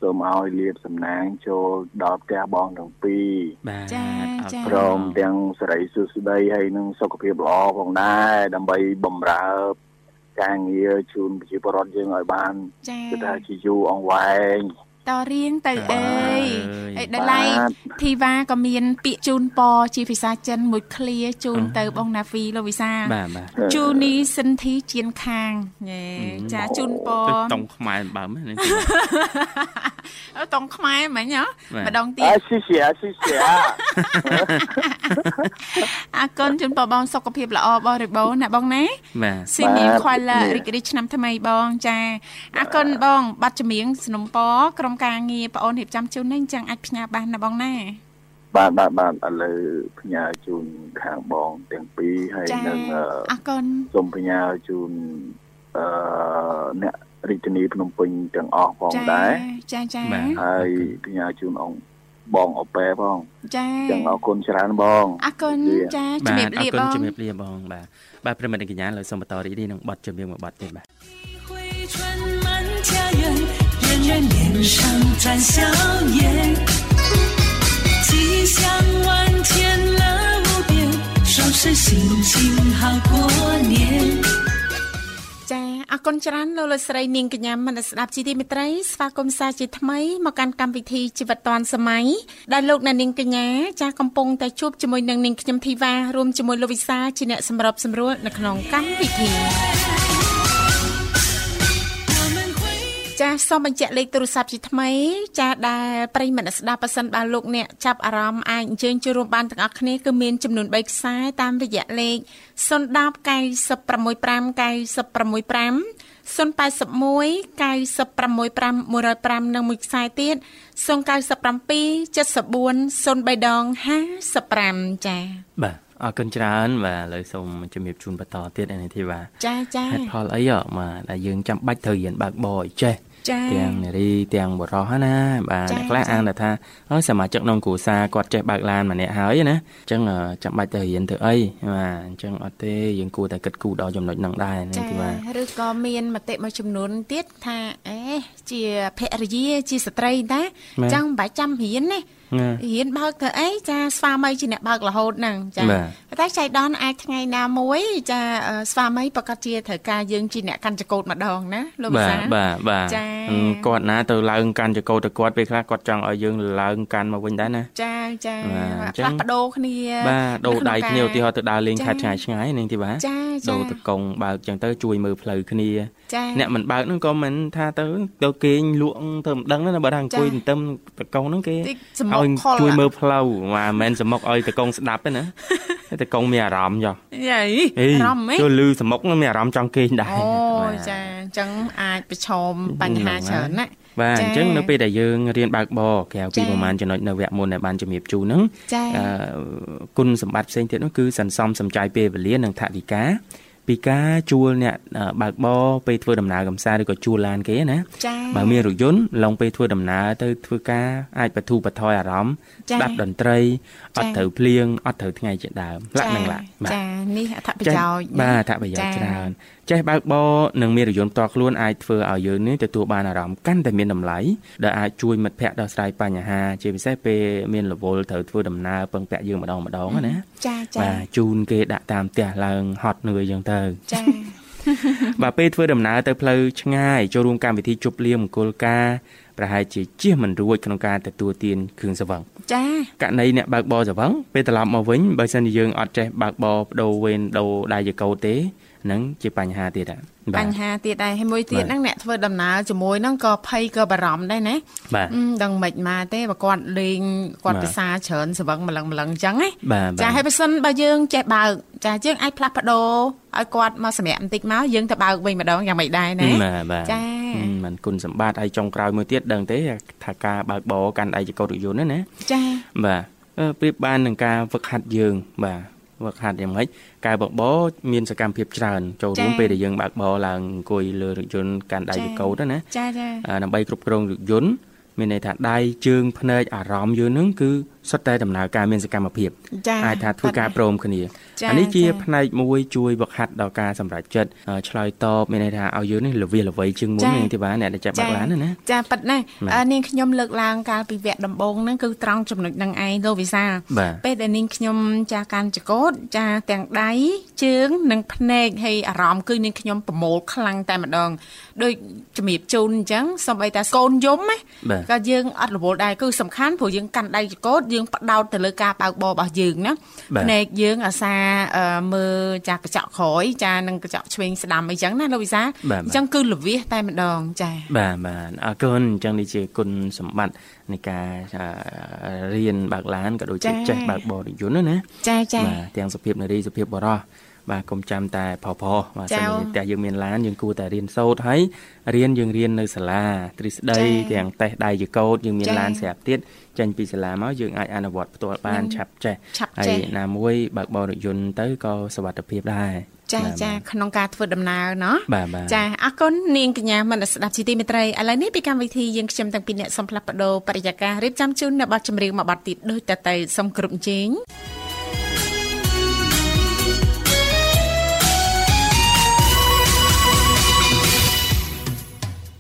សសូមឲ្យលាបសំណាងចូលដល់ផ្ទះបងទាំងពីរបាទចាចាអរគុណព្រមទាំងសេរីសុខស្ដីហើយនឹងសុខភាពល្អផងដែរដើម្បីបំរើការងារជូនប្រជាពលរដ្ឋយើងឲ្យបានចាគឺថាជាយូរអង្វែង តរៀងទៅអើយអើយអីដល់ឡៃធីវ៉ាក៏មាន ពាក្យជូនពរជាភាសាចិនមួយឃ្លាជូនទៅបងណាហ្វីលោកវិសាបាទបាទជូនីសិនធីជៀនខាងយេចាជូនពរទៅតុងខ្មែរបើមែនទេអើតង់ខ្មែរមិញហ៎បាទម្ដងទៀអើតស៊ីស៊ីស៊ីស៊ីអរគុណជូនពរបងសុខភាពល្អបរិបូរណ៍ណាបងណាបាទស៊ីនីខွာឡារីករាយឆ្នាំថ្មីបងចាអរគុណបង បាត់ចម្រៀងสนុំពរក្រុមមការងារប្អូនរៀបចំជូននេះចឹងអាចផ្ញើបានណាបងណាបាទបាទបាទឥឡូវផ្ញើជូនខាងបងទាំងពីរហើយនឹងអរគុណសូមផ្ញើជូនអឺអ្នករាជធានីភ្នំពេញទាំងអស់ផងដែរចាចាហើយផ្ញើជូនអង្គបងអប៉ែផងចាចឹងអរគុណច្រើនបងអរគុណចាជំរាបលាបងអរគុណជំរាបលាបងបាទបាទប្រិមត្តកញ្ញាលើសូមបន្តរីករាយនឹងប័ណ្ណជំរាបមួយប័ណ្ណទៀតបាទ 人人脸上沾笑颜，吉祥万天乐无边，双生心情好过年。 ចាអរគុណច្រើនលោកលោកស្រីនាងកញ្ញាមនស្សស្ដាប់ជីទីមេត្រីស្វាគមន៍សាជាថ្មីមកកាន់កម្មវិធីជីវិតឌွန်សម័យដែលលោកអ្នកនាងកញ្ញាចាស់កំពុងតែជួបជាមួយនឹងនាងខ្ញុំធីវ៉ារួមជាមួយលោកវិសាជាអ្នកសម្របសម្រួលនៅក្នុងកម្មវិធី ចាសសូមបញ្ជាក់លេខទូរស័ព្ទជាថ្មី ចាសដែលប្រិយមិត្តអ្នកស្ដាប់ប៉ះសិនបើលោកអ្នកចាប់អារម្មណ៍អាចអញ្ជើញចូលរួមបានទាំងអស់គ្នាគឺមានចំនួន3ខ្សែតាមរយៈលេខ010 965 965 081 965 105និងមួយខ្សែទៀត097 74 03ដង55ចា៎បាទអរគុណច្រើនបាទឥឡូវសូមជំរាបជូនបន្តទៀតឯនេះធីវ៉ាចាចាហេតុផលអីហ៎បាទដែលយើងចាំបាច់ត្រូវរៀនបើកបរឲ្យចេះចា ទាំងនារីទាំងបុរសហ្នឹងណាបាទចា៎អ្នកខ្លះចា៎អាងតែថាអើយសមាជិកក្នុងគ្រួសារគាត់ចេះបើកឡានម្នាក់ហើយណាអញ្ចឹងអឺចាំបាច់ទៅរៀនទៅអីបាទអញ្ចឹងអត់ទេយើងគួរតែគិតគូរដល់ចំណុចហ្នឹងដែរនេះចាទីបាទឬក៏មានមតិមួយចំនួនទៀតថាអេ ជាភរិយាជាស្ត្រីតាចឹងមិនបាច់ចាំរៀនទេណារៀនបើកទៅអីចាស្វាមីជាអ្នកបើករហូតហ្នឹងចាបាទតែចៃដនអាចថ្ងៃណាមួយចាអឺស្វាមីប្រកាសជាត្រូវការយើងជាអ្នកកាន់ចកោតម្ដងណាលោកវិបាទសាបាទបាទចាអឺគាត់ណាទៅឡើងកាន់ចកោទៅគាត់ពេលខ្លះគាត់ចង់ឲ្យយើងឡើងកាន់មកវិញដែរណាចាចាបាទអញ្ចឹផ្លាងស់ប្ដូរគ្នាបាទដូរដៃគ្នាឧនៅទាហក្នុងរណ៍ទៅដើរលេងចា៎ខេត្តឆ្ងាយឆ្ងាយនឹងទីបាទចាចាដូរទៅកងបើកចឹងទៅជួយមើលផ្លូវគ្នា ចាអ្នកមិនបើកហ្នឹងក៏មិនថាទៅទៅគេងលក់ទៅមិនដឹងណាបើថាអង្គុយទន្ទឹមតកងហ្នឹងគេតិចសមុខឲ្យខលជួយមើលផ្លូវបាទមិនមែនសមុកឲ្យតកងស្ដាប់ទេណាតែតកងមានអារម្មណ៍ចុះយីអេអារម្មណ៍ហ៎ចូលលឺសមុកហ្នឹងមានអារម្មណ៍ចង់គេងដែរអូបាទចាអញ្ចឹងអាចប្រឈមបញ្ហាច្រើនណាស់បាទចា៎អញ្ចឹងនៅពេលដែលយើងរៀនបើកបរក្រៅពីចា៎ប្រហែលចំណុចនៅវគ្គមុនដែលបានជំរាបជូនហ្នឹងចាអឺគុណសម្បត្តិផ្សេងទៀតនោះគឺសន្សំសំចៃពេលវេលានិងថវិកា ពីការជួលអ្នកអឺបើកបរពេលធ្វើដំណើរកំសាន្តឬក៏ជួលឡានគេណាចាបើមានរថយន្តឡងពេលធ្វើដំណើរទៅធ្វើការអាចបទូបថយអារម្មណ៍ចា៎ស្ដាប់តន្ត្រីអត់ចា៎ត្រូវភ្លៀងអត់ត្រូវថ្ងៃជាដើមលក្ខនឹងឡាក់បាទចានេះអត្ថប្រចេះយោជន៍បាទអត្ថប្រយោជន៍ចា៎ច្រើនចេះបើកបរនិងមានរថយន្តផ្ទាល់ខ្លួនអាចធ្វើឲ្យយើងនេះទទួលបានអារម្មណ៍កាន់តែមានតម្លៃដែលអាចជួយមិត្តភ័ក្តិដោះស្រាយបញ្ហាជាពិសេសពេលមានរវល់ត្រូវធ្វើដំណើរពឹងពាក់យើងម្ដងម្ដងណាចាចាបាទជូនគេដាក់តាមផ្ទះឡើងហត់នឿយចឹងទៅចាបាទពេលធ្វើដំណើរទៅផ្លូវឆ្ងាយចូលរួមកម្មវិធីជប់លៀងមង្គលការ ប្រហែលជាជៀសមិនរួចក្នុងការទទួលទានគ្រឿងសង្វឹងចាករណីអ្នកបើកបរសង្វឹងពេលត្រឡប់មកវិញបើសិនជាយើងអត់ចេះបើកបរបដូរវេនដូរដៃចកោទេ ហ្នឹងជាបញ្ហាទៀតហ่ะបាទបញ្ហាទៀតដែរហើយមួយទៀតបាទហ្នឹងអ្នកធ្វើដំណើរជាមួយហ្នឹងក៏ភ័យក៏បារម្ភដែរណាបាទអឺដឹងមិនមកទេបើគាត់លេងគាត់បាទភាសាច្រើនសវឹងម្លឹងម្លឹងអញ្ចឹងណាបាទចាបាទហើយបើសិនបើយើងចេះបើកចាយើងអាចផ្លាស់ប្ដូរឲ្យគាត់មកសម្រាប់បន្តិចមកយើងទៅបើកវិញម្ដងយ៉ាងម៉េចដែរណាបាទបាទចាហឹមមិនគុណសម្បត្តិហើយចុងក្រោយមួយទៀតដឹងទេថាការបើកបរកាន់ដៃចកោរថយន្តហ្នឹងណាចាបាទអឺប្រៀបបាននឹងការវឹកហាត់យើងបាទ វឹកហាត់យ៉ាងម៉េចការបើកបរមានសកម្មភាពច្រើនចូលរួមពេលដែលយើងបើកបរឡើងអង្គុយលើរថយន្តកាន់ដៃចកោតណាចាចាអាដើម្បីគ្រប់គ្រងរថយន្តមានន័យថាដៃជើងភ្នែកអារម្មណ៍យើងហ្នឹងគឺសុទ្ធតែដំណើរការមានសកម្មភាពចាអាចថាធ្វើការព្រមគ្នាចា អានេះជាចាផ្នែកមួយជួយវឹកហាត់ដល់ការសម្រេចចិត្តអឺឆ្លើយតបមានន័យថាឲ្យយើងនេះល្វីល្វីជាងមុនចានាងធីវ៉ាអ្នកដែលចាប់បាក់ឡានណាណាចាប៉ិតណាស់បាទអឺនាងខ្ញុំលើកឡើងកាលពីវគ្គដំបូងហ្នឹងគឺត្រង់ចំណុចហ្នឹងឯងលោកវិសាលបាទពេលដែលនាងខ្ញុំចាកាន់ចកោតចាទាំងដៃជើងនិងភ្នែកហើយអារម្មណ៍គឺនាងខ្ញុំប្រមូលខ្លាំងតែម្ដងដូចជំរាបជូនអញ្ចឹងសំបីតាកូនយំណាបាទក៏យើងអត់រវល់ដែរគឺសំខាន់ព្រោះយើងកាន់ដៃចកោតយើងផ្ដោតទៅលើការបើកបររបស់យើងណាបាទភ្នែកយើងអាសាអឺមើលចាកញ្ចក់ក្រោយចានិងកញ្ចក់ឆ្វេងស្ដាំអីចឹងណាលោកវិសាបាទបាទអញ្ចឹងគឺល្វាសតែម្ដងចាបាទបាទអរគុណអញ្ចឹងនេះជាគុណសម្បត្តិនៃការអឺរៀនបើកឡានក៏ដូចជាចា៎ចេះបើកបររថយន្តណាណាចាចាបាទទាំងសុភាពនារីសុភាពបុរសបាទកុំចាំតែផុសផុសបាទចា៎សិនតែយើងមានឡានយើងគួរតែរៀនសូត្រហើយរៀនយើងរៀននៅសាលាទ្រឹស្ដីចា៎ទាំងតេស្តដៃជាកោតយើងមានចា៎ឡានស្រាប់ទៀត ចេញពីសាលាមកយើងអាចអនុវត្តផ្ទាល់បានឆាប់ចេះហើយណាមួយបើកបរិយន្តទៅក៏សុវត្ថិភាពដែរចាចាក្នុងការធ្វើដំណើរណោះចាអរគុណនាងកញ្ញាមនស្ដាប់ជីទីមេត្រីឥឡូវនេះពីកម្មវិធីយើងខ្ញុំទាំងពីរអ្នកសំផ្លាស់បដោបរិយាកាសរៀបចំជូននៅបទចម្រៀងមួយបទទៀតដូចតទៅសូមគ្រប់ជេង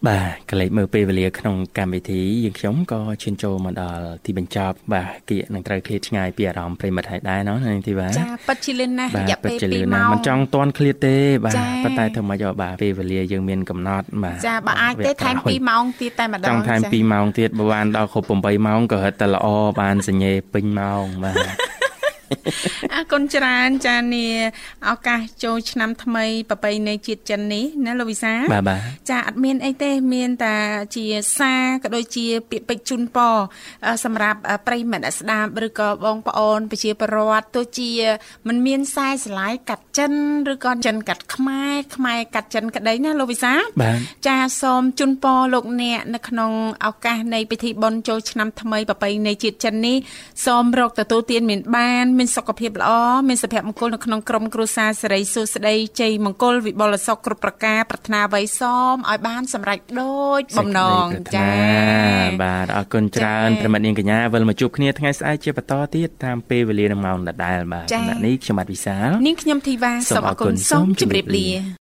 បាទកលេចមើលពេលវេលាក្នុងកម្មវិធីយើងខ្ញុំក៏ឈានចូលមកដល់ទីបញ្ចប់បាទគៀកនឹងត្រូវឃ្លាតឆ្ងាយពីអារម្មណ៍ប្រិមត្តហើយដែរណោះនាងធីវ៉ាចាប៉ិតជាលឿនណាស់របាទយៈពិតពេលជាលឿន2ណាម៉ោស់ងមិនចង់ទាន់ឃ្លាតទេបាទចាប៉ុន្តែធ្វើម៉េចឲ្យបាទពេលវេលាយើងមានកំណត់បាទចាបើអាចទេវគ្គថែមក្រោយ2ម៉ោងទៀតតែម្ដងចង់ថែមចា2ម៉ោងទៀតបើបានដល់គ្រប់8ម៉ោងក៏រឹតតែល្អបានសញ្ញេពេញម៉ោងបាទ អរគុណច្រើនចានាឱកាសចូលឆ្នាំថ្មីប្រពៃណីជាតិចិននេះណាលោកវិសាបាទបាទចាអត់មានអីទេមានតែជាសារក៏ដូចជាពាក្យពេចន៍ជូនពរអឺសម្រាប់អឺប្រិយមិត្តអ្នកស្ដាប់ឬក៏បងប្អូនប្រជាពលរដ្ឋទោះជាมันមានខ្សែស្រឡាយកាត់ចិនឬក៏ចិនកាត់ខ្មែរខ្មែរកាត់ចិនក្តីណាលោកវិសាបាទចាសូមជូនពរលោកអ្នកនៅក្នុងឱកាសនៃពិធីបុណ្យចូលឆ្នាំថ្មីប្រពៃណីជាតិចិននេះសូមរកទទួលទានមានបានមានសុខភាពល្អមានសុភមង្គលនៅក្នុងក្រុមគ្រួសារសិរីសួស្តីជ័យមង្គលវិបុលសុខគ្រប់ប្រការប្រាថ្នាអ្វីសូមឲ្យបានសម្រេចដូចបំណងសេចក្តីចាប្រាថ្នាបាទអរគុណច្រើនចា៎ប្រិមត្តនាងកញ្ញាវិលមកជួបគ្នាថ្ងៃស្អែកជាបន្តទៀតតាមពេលវេលានិងម៉ោងដដែលបាទចា៎សម្រាប់នេះខ្ញុំបាទវិសាលនាងខ្ញុំធីវ៉ាសូមអរគុណសូមជម្រាបលា